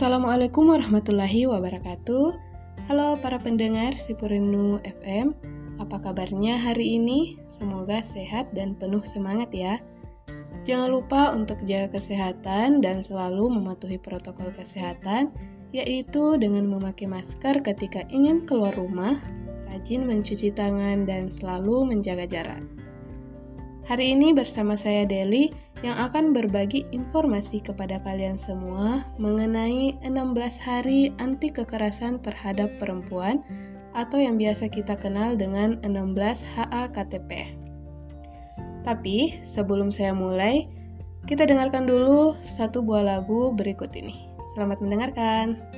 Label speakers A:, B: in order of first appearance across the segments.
A: Assalamualaikum warahmatullahi wabarakatuh. Halo para pendengar Sipurinu FM. Apa kabarnya hari ini? Semoga sehat dan penuh semangat ya. Jangan lupa untuk jaga kesehatan dan selalu mematuhi protokol kesehatan, yaitu dengan memakai masker ketika ingin keluar rumah, rajin mencuci tangan, dan selalu menjaga jarak. Hari ini bersama saya Deli yang akan berbagi informasi kepada kalian semua mengenai 16 hari anti kekerasan terhadap perempuan atau yang biasa kita kenal dengan 16 HAKTP. Tapi sebelum saya mulai, kita dengarkan dulu satu buah lagu berikut ini. Selamat mendengarkan.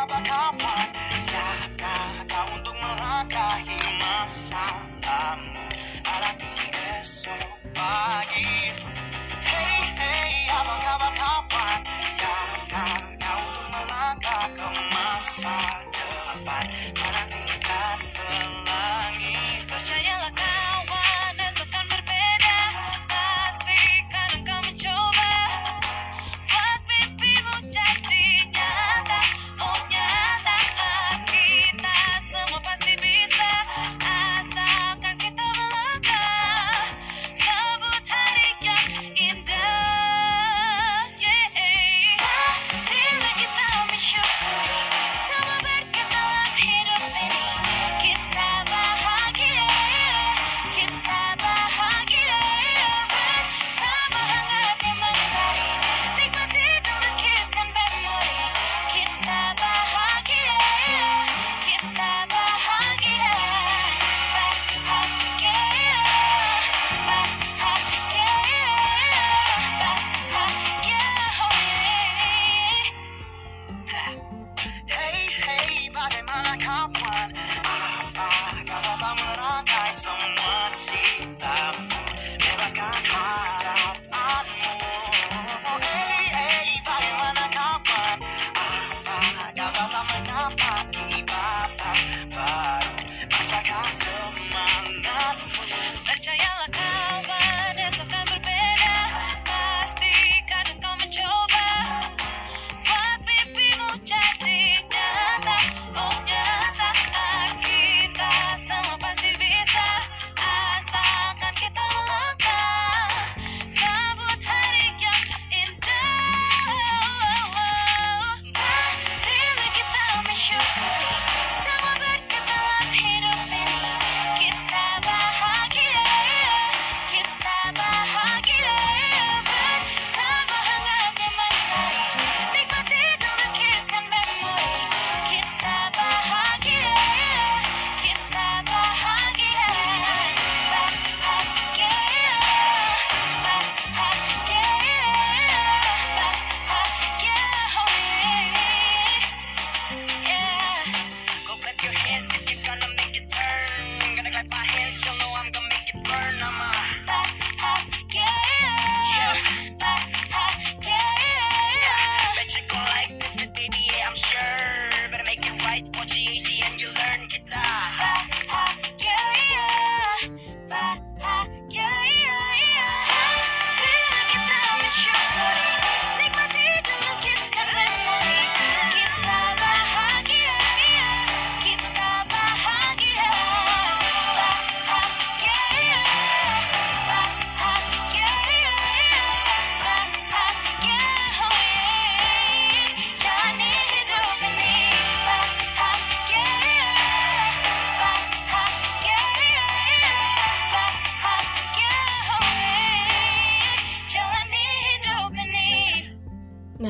A: overcome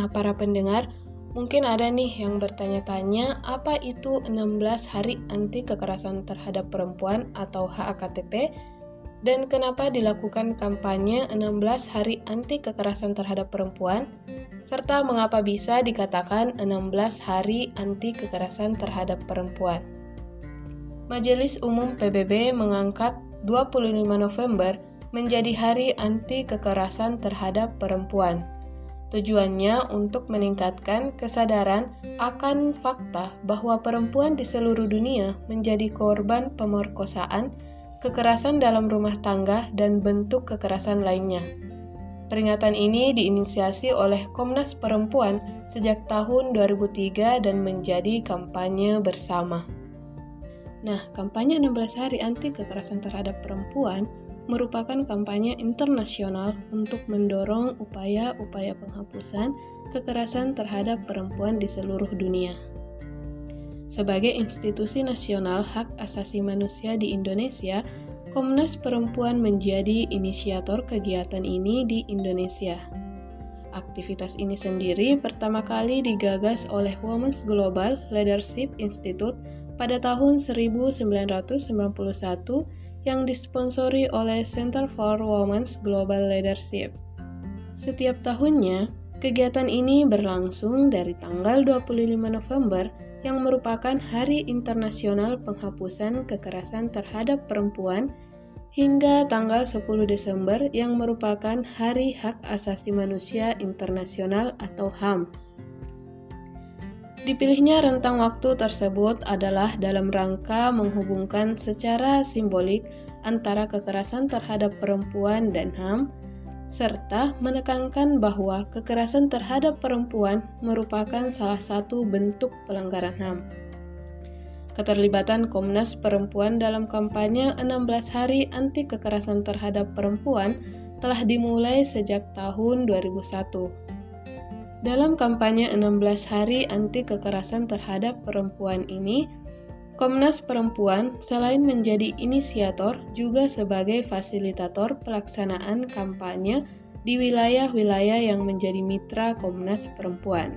A: Nah, para pendengar, mungkin ada nih yang bertanya-tanya apa itu 16 hari anti kekerasan terhadap perempuan atau HAKTP dan kenapa dilakukan kampanye 16 hari anti kekerasan terhadap perempuan? Serta mengapa bisa dikatakan 16 hari anti kekerasan terhadap perempuan. Majelis Umum PBB mengangkat 25 November menjadi Hari Anti Kekerasan Terhadap Perempuan
B: Tujuannya untuk meningkatkan kesadaran akan fakta bahwa perempuan di seluruh dunia menjadi korban pemerkosaan, kekerasan dalam rumah tangga, dan bentuk kekerasan lainnya. Peringatan ini diinisiasi oleh Komnas Perempuan sejak tahun 2003 dan menjadi kampanye bersama. Nah, kampanye 16 hari anti kekerasan terhadap perempuan merupakan kampanye internasional untuk mendorong upaya-upaya penghapusan kekerasan terhadap perempuan di seluruh dunia. Sebagai institusi nasional hak asasi manusia di Indonesia, Komnas Perempuan menjadi inisiator kegiatan ini di Indonesia. Aktivitas ini sendiri pertama kali digagas oleh Women's Global Leadership Institute pada tahun 1991 yang disponsori oleh Center for Women's Global Leadership. Setiap tahunnya, kegiatan ini berlangsung dari tanggal 25 November yang merupakan Hari Internasional Penghapusan Kekerasan Terhadap Perempuan hingga tanggal 10 Desember yang merupakan Hari Hak Asasi Manusia Internasional atau HAM. Dipilihnya rentang waktu tersebut adalah dalam rangka menghubungkan secara simbolik antara kekerasan terhadap perempuan dan HAM serta menekankan bahwa kekerasan terhadap perempuan merupakan salah satu bentuk pelanggaran HAM. Keterlibatan Komnas Perempuan dalam kampanye 16 hari anti kekerasan terhadap perempuan telah dimulai sejak tahun 2001. Dalam kampanye 16 hari anti kekerasan terhadap perempuan ini, Komnas Perempuan selain menjadi inisiator juga sebagai fasilitator pelaksanaan kampanye di wilayah-wilayah yang menjadi mitra Komnas Perempuan.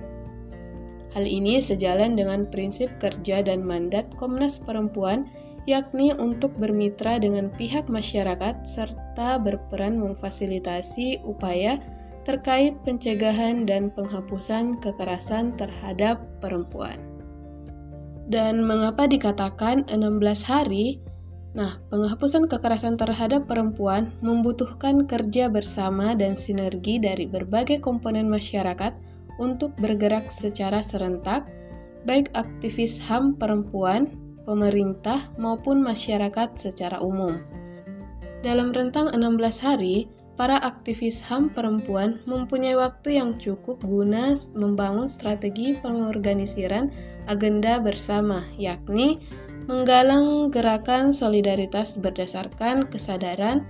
B: Hal ini sejalan dengan prinsip kerja dan mandat Komnas Perempuan yakni untuk bermitra dengan pihak masyarakat serta berperan memfasilitasi upaya terkait pencegahan dan penghapusan kekerasan terhadap perempuan. Dan mengapa dikatakan 16 hari? Nah, penghapusan kekerasan terhadap perempuan membutuhkan kerja bersama dan sinergi dari berbagai komponen masyarakat untuk bergerak secara serentak, baik aktivis HAM perempuan, pemerintah, maupun masyarakat secara umum. Dalam rentang 16 hari, para aktivis HAM perempuan mempunyai waktu yang cukup guna membangun strategi pengorganisiran agenda bersama, yakni menggalang gerakan solidaritas berdasarkan kesadaran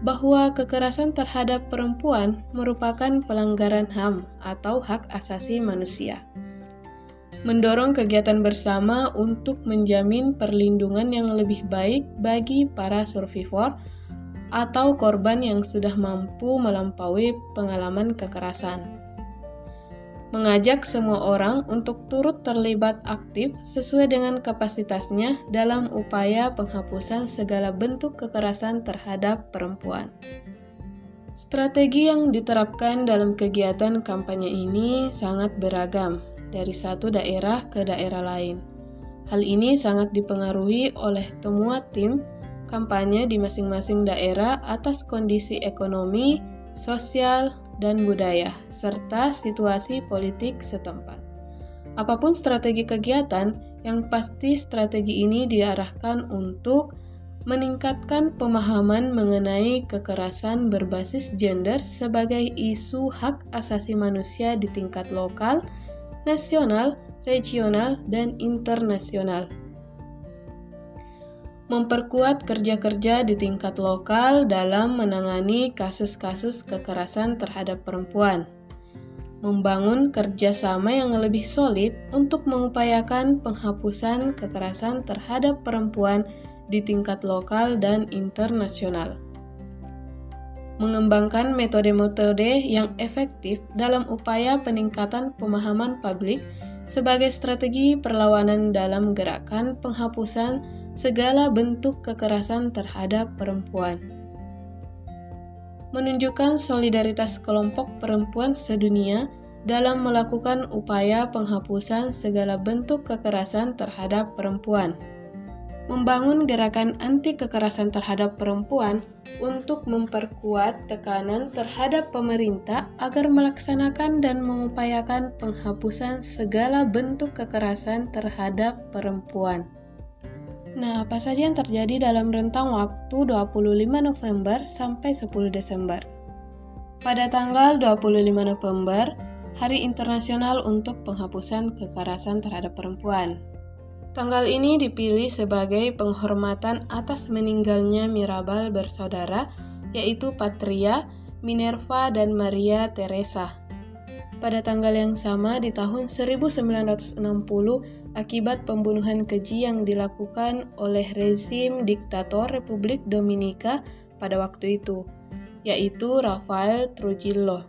B: bahwa kekerasan terhadap perempuan merupakan pelanggaran HAM atau hak asasi manusia. Mendorong kegiatan bersama untuk menjamin perlindungan yang lebih baik bagi para survivor atau korban yang sudah mampu melampaui pengalaman kekerasan. Mengajak semua orang untuk turut terlibat aktif sesuai dengan kapasitasnya dalam upaya penghapusan segala bentuk kekerasan terhadap perempuan. Strategi yang diterapkan dalam kegiatan kampanye ini sangat beragam dari satu daerah ke daerah lain. Hal ini sangat dipengaruhi oleh temuan tim kampanye di masing-masing daerah atas kondisi ekonomi, sosial, dan budaya, serta situasi politik setempat. Apa pun strategi kegiatan, yang pasti strategi ini diarahkan untuk meningkatkan pemahaman mengenai kekerasan berbasis gender sebagai isu hak asasi manusia di tingkat lokal, nasional, regional, dan internasional memperkuat kerja-kerja di tingkat lokal dalam menangani kasus-kasus kekerasan terhadap perempuan, membangun kerjasama yang lebih solid untuk mengupayakan penghapusan kekerasan terhadap perempuan di tingkat lokal dan internasional, mengembangkan metode-metode yang efektif dalam upaya peningkatan pemahaman publik sebagai strategi perlawanan dalam gerakan penghapusan segala bentuk kekerasan terhadap perempuan. Menunjukkan solidaritas kelompok perempuan sedunia dalam melakukan upaya penghapusan segala bentuk kekerasan terhadap perempuan. membangun gerakan anti kekerasan terhadap perempuan untuk memperkuat tekanan terhadap pemerintah agar melaksanakan dan mengupayakan penghapusan segala bentuk kekerasan terhadap perempuan. Nah, apa saja yang terjadi dalam rentang waktu 25 November sampai 10 Desember? Pada tanggal 25 November, Hari Internasional untuk Penghapusan Kekerasan Terhadap Perempuan. Tanggal ini dipilih sebagai penghormatan atas meninggalnya Mirabal bersaudara, yaitu Patria, Minerva, dan Maria Teresa. Pada tanggal yang sama di tahun 1960, akibat pembunuhan keji yang dilakukan oleh rezim diktator Republik Dominika pada waktu itu, yaitu Rafael Trujillo.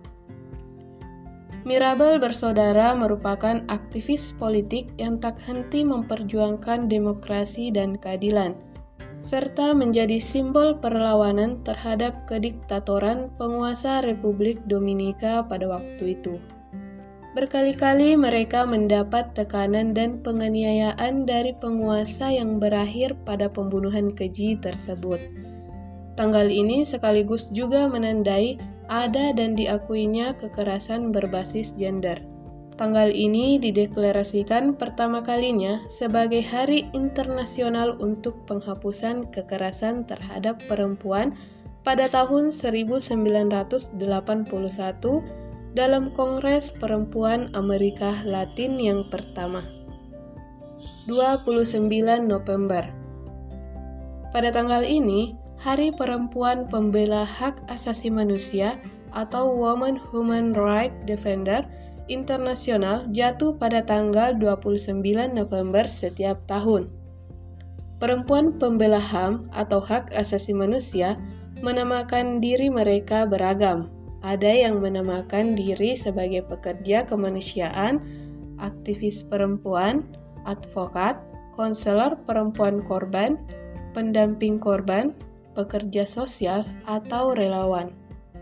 B: Mirabel bersaudara merupakan aktivis politik yang tak henti memperjuangkan demokrasi dan keadilan, serta menjadi simbol perlawanan terhadap kediktatoran penguasa Republik Dominika pada waktu itu. Berkali-kali mereka mendapat tekanan dan penganiayaan dari penguasa yang berakhir pada pembunuhan keji tersebut. Tanggal ini sekaligus juga menandai ada dan diakuinya kekerasan berbasis gender. Tanggal ini dideklarasikan pertama kalinya sebagai Hari Internasional untuk Penghapusan Kekerasan Terhadap Perempuan pada tahun 1981 dalam Kongres Perempuan Amerika Latin yang pertama. 29 November Pada tanggal ini, Hari Perempuan Pembela Hak Asasi Manusia atau Women Human Rights Defender Internasional jatuh pada tanggal 29 November setiap tahun. Perempuan pembela HAM atau hak asasi manusia menamakan diri mereka beragam. Ada yang menamakan diri sebagai pekerja kemanusiaan, aktivis perempuan, advokat, konselor perempuan korban, pendamping korban, pekerja sosial, atau relawan.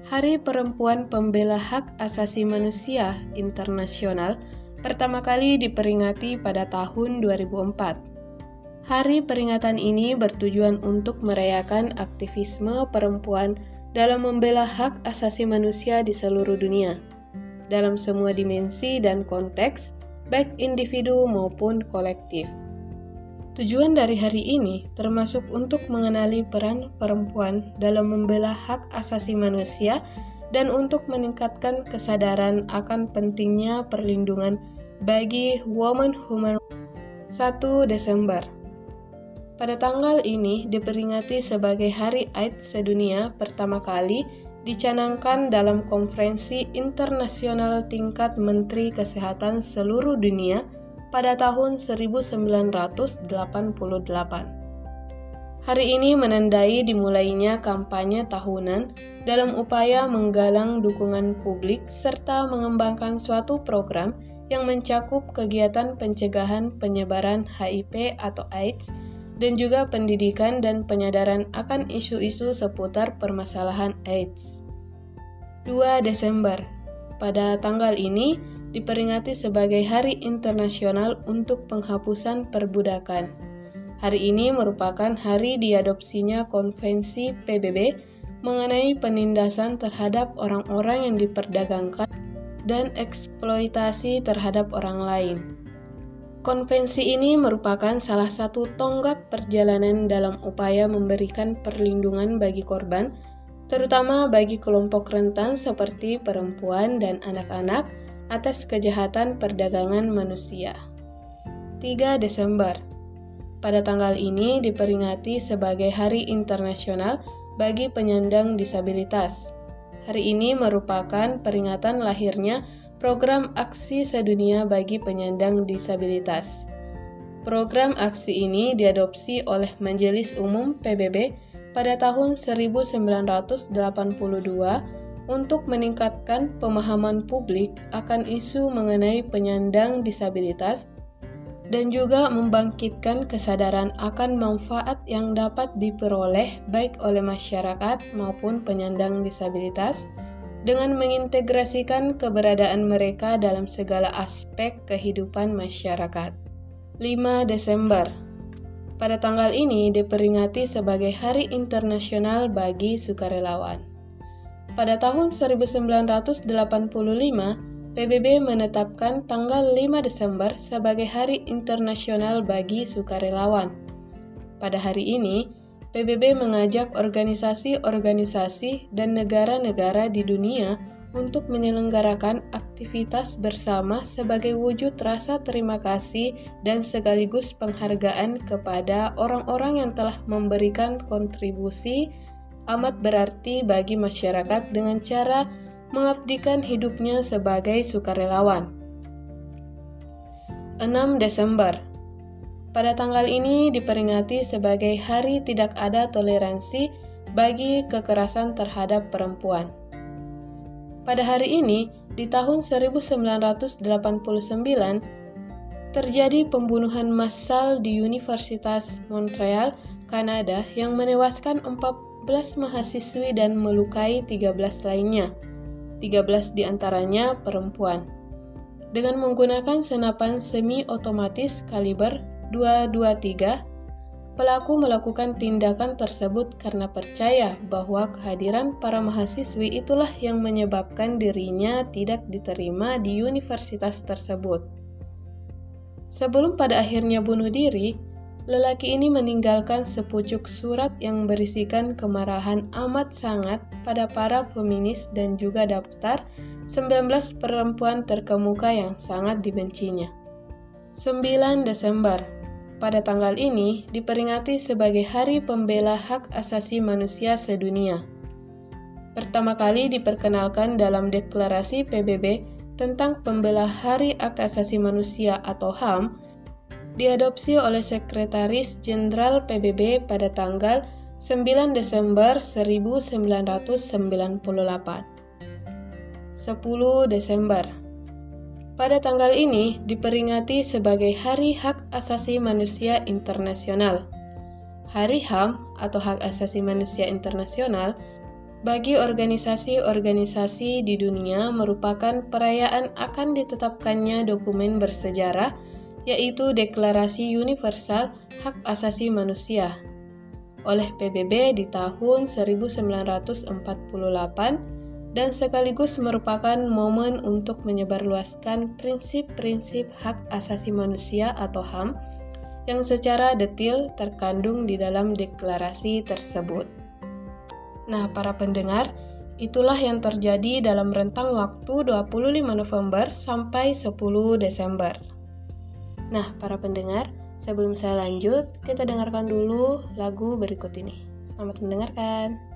B: Hari Perempuan Pembela Hak Asasi Manusia Internasional pertama kali diperingati pada tahun 2004. Hari peringatan ini bertujuan untuk merayakan aktivisme perempuan dalam membela hak asasi manusia di seluruh dunia, dalam semua dimensi dan konteks, baik individu maupun kolektif. Tujuan dari hari ini termasuk untuk mengenali peran perempuan dalam membela hak asasi manusia dan untuk meningkatkan kesadaran akan pentingnya perlindungan bagi women human 1 Desember. Pada tanggal ini diperingati sebagai Hari AIDS sedunia pertama kali dicanangkan dalam konferensi internasional tingkat Menteri Kesehatan seluruh dunia pada tahun 1988. Hari ini menandai dimulainya kampanye tahunan dalam upaya menggalang dukungan publik serta mengembangkan suatu program yang mencakup kegiatan pencegahan penyebaran HIV atau AIDS dan juga pendidikan dan penyadaran akan isu-isu seputar permasalahan AIDS. 2 Desember pada tanggal ini, diperingati sebagai Hari Internasional untuk Penghapusan Perbudakan. Hari ini merupakan hari diadopsinya Konvensi PBB mengenai penindasan terhadap orang-orang yang diperdagangkan dan eksploitasi terhadap orang lain. Konvensi ini merupakan salah satu tonggak perjalanan dalam upaya memberikan perlindungan bagi korban, terutama bagi kelompok rentan seperti perempuan dan anak-anak atas kejahatan perdagangan manusia. 3 Desember Pada tanggal ini diperingati sebagai Hari Internasional bagi penyandang disabilitas. Hari ini merupakan peringatan lahirnya program aksi sedunia bagi penyandang disabilitas. Program aksi ini diadopsi oleh Majelis Umum PBB pada tahun 1982 untuk meningkatkan pemahaman publik akan isu mengenai penyandang disabilitas dan juga membangkitkan kesadaran akan manfaat yang dapat diperoleh baik oleh masyarakat maupun penyandang disabilitas dengan mengintegrasikan keberadaan mereka dalam segala aspek kehidupan masyarakat. 5 Desember pada tanggal ini diperingati sebagai Hari Internasional bagi Sukarelawan. Pada tahun 1985, PBB menetapkan tanggal 5 Desember sebagai Hari Internasional bagi Sukarelawan. Pada hari ini, PBB mengajak organisasi-organisasi dan negara-negara di dunia untuk menyelenggarakan aktivitas bersama sebagai wujud rasa terima kasih dan sekaligus penghargaan kepada orang-orang yang telah memberikan kontribusi amat berarti bagi masyarakat dengan cara mengabdikan hidupnya sebagai sukarelawan. 6 Desember Pada tanggal ini diperingati sebagai Hari Tidak Ada Toleransi bagi kekerasan terhadap perempuan. Pada hari ini, di tahun 1989, terjadi pembunuhan massal di Universitas Montreal, Kanada yang menewaskan 14 mahasiswi dan melukai 13 lainnya. 13 di antaranya perempuan. Dengan menggunakan senapan semi otomatis kaliber 223 Pelaku melakukan tindakan tersebut karena percaya bahwa kehadiran para mahasiswi itulah yang menyebabkan dirinya tidak diterima di universitas tersebut. Sebelum pada akhirnya bunuh diri, lelaki ini meninggalkan sepucuk surat yang berisikan kemarahan amat sangat pada para feminis dan juga daftar 19 perempuan terkemuka yang sangat dibencinya. 9 Desember pada tanggal ini diperingati sebagai Hari Pembela Hak Asasi Manusia Sedunia. Pertama kali diperkenalkan dalam deklarasi PBB tentang pembela Hari Hak Asasi Manusia atau HAM, diadopsi oleh Sekretaris Jenderal PBB pada tanggal 9 Desember 1998. 10 Desember pada tanggal ini diperingati sebagai Hari Hak Asasi Manusia Internasional. Hari HAM atau Hak Asasi Manusia Internasional bagi organisasi-organisasi di dunia merupakan perayaan akan ditetapkannya dokumen bersejarah yaitu Deklarasi Universal Hak Asasi Manusia oleh PBB di tahun 1948 dan sekaligus merupakan momen untuk menyebarluaskan prinsip-prinsip hak asasi manusia atau HAM yang secara detil terkandung di dalam deklarasi tersebut. Nah, para pendengar, itulah yang terjadi dalam rentang waktu 25 November sampai 10 Desember. Nah, para pendengar, sebelum saya lanjut, kita dengarkan dulu lagu berikut ini. Selamat mendengarkan.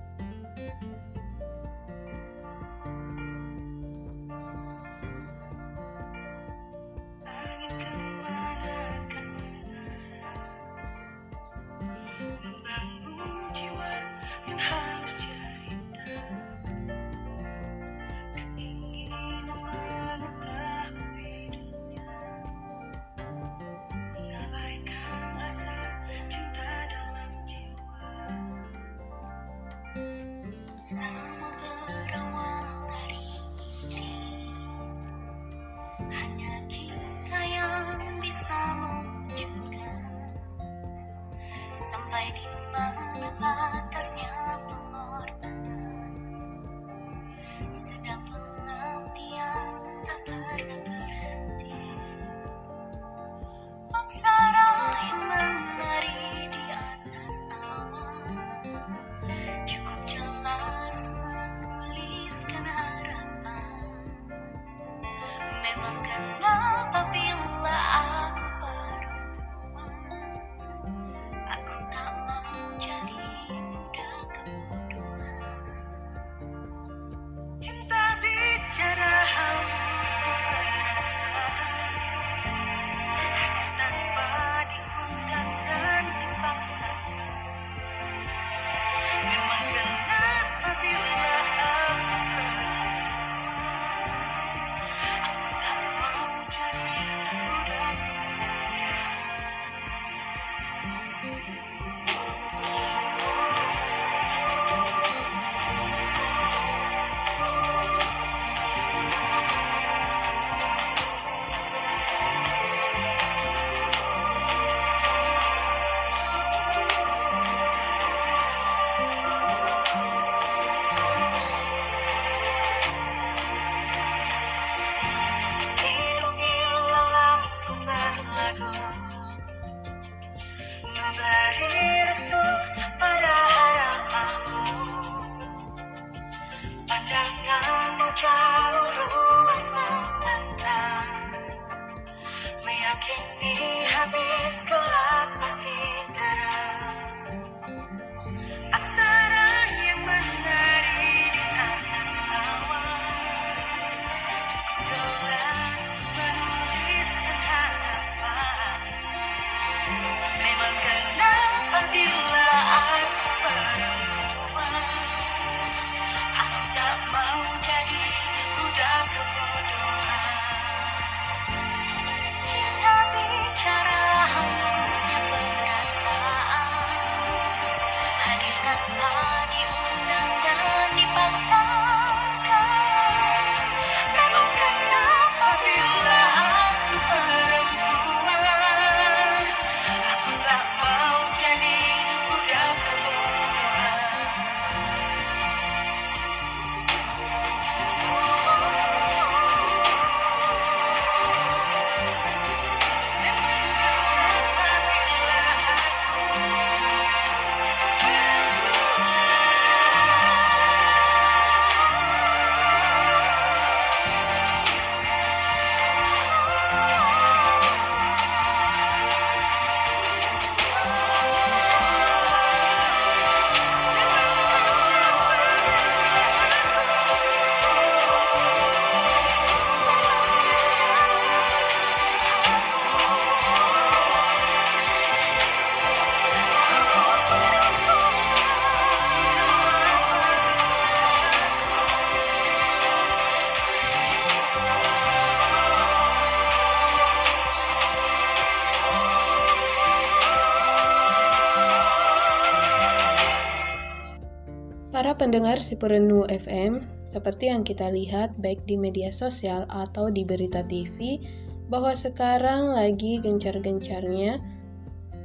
B: Pendengar Sipurenu FM, seperti yang kita lihat baik di media sosial atau di berita TV, bahwa sekarang lagi gencar-gencarnya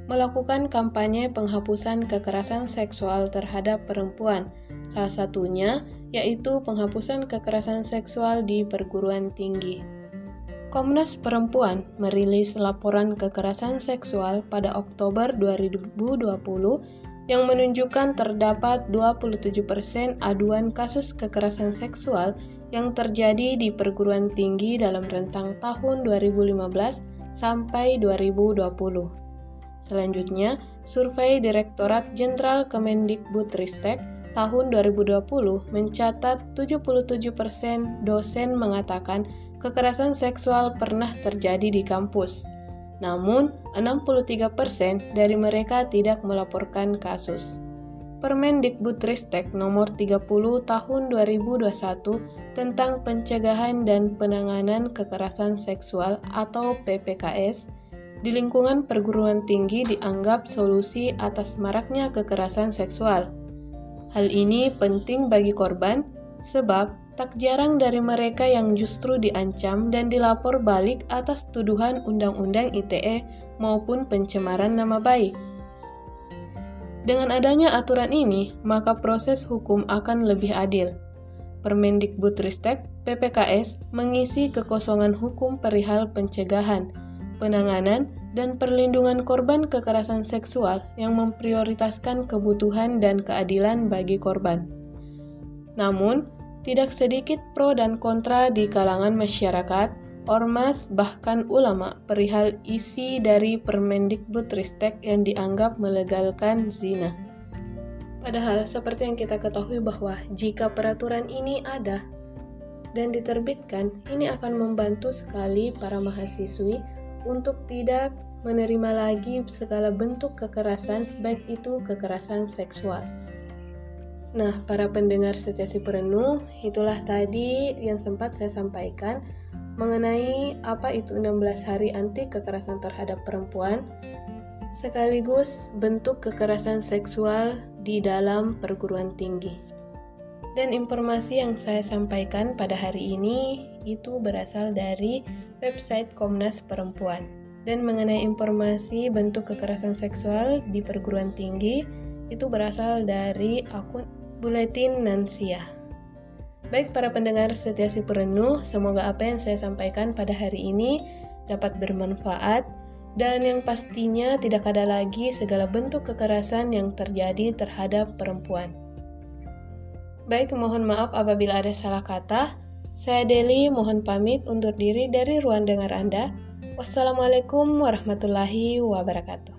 B: melakukan kampanye penghapusan kekerasan seksual terhadap perempuan. Salah satunya yaitu penghapusan kekerasan seksual di perguruan tinggi. Komnas Perempuan merilis laporan kekerasan seksual pada Oktober 2020 yang menunjukkan terdapat 27% aduan kasus kekerasan seksual yang terjadi di perguruan tinggi dalam rentang tahun 2015 sampai 2020. Selanjutnya, survei Direktorat Jenderal Kemendikbudristek tahun 2020 mencatat 77% dosen mengatakan kekerasan seksual pernah terjadi di kampus. Namun, 63% dari mereka tidak melaporkan kasus. Permendikbudristek nomor 30 tahun 2021 tentang pencegahan dan penanganan kekerasan seksual atau PPKS di lingkungan perguruan tinggi dianggap solusi atas maraknya kekerasan seksual. Hal ini penting bagi korban, sebab tak jarang dari mereka yang justru diancam dan dilapor balik atas tuduhan Undang-Undang ITE maupun pencemaran nama baik. Dengan adanya aturan ini, maka proses hukum akan lebih adil. Permendikbudristek PPKS mengisi kekosongan hukum perihal pencegahan, penanganan, dan perlindungan korban kekerasan seksual yang memprioritaskan kebutuhan dan keadilan bagi korban. Namun, tidak sedikit pro dan kontra di kalangan masyarakat, ormas, bahkan ulama perihal isi dari Permendikbudristek yang dianggap melegalkan zina. Padahal, seperti yang kita ketahui bahwa jika peraturan ini ada dan diterbitkan, ini akan membantu sekali para mahasiswi untuk tidak menerima lagi segala bentuk kekerasan, baik itu kekerasan seksual. Nah, para pendengar setia si perenung, itulah tadi yang sempat saya sampaikan mengenai apa itu 16 hari anti kekerasan terhadap perempuan, sekaligus bentuk kekerasan seksual di dalam perguruan tinggi. Dan informasi yang saya sampaikan pada hari ini itu berasal dari website Komnas Perempuan. Dan mengenai informasi bentuk kekerasan seksual di perguruan tinggi, itu berasal dari akun Buletin Nansia. Baik para pendengar setia si perenuh, semoga apa yang saya sampaikan pada hari ini dapat bermanfaat dan yang pastinya tidak ada lagi segala bentuk kekerasan yang terjadi terhadap perempuan. Baik, mohon maaf apabila ada salah kata. Saya Deli, mohon pamit undur diri dari ruang dengar Anda. Wassalamualaikum warahmatullahi wabarakatuh.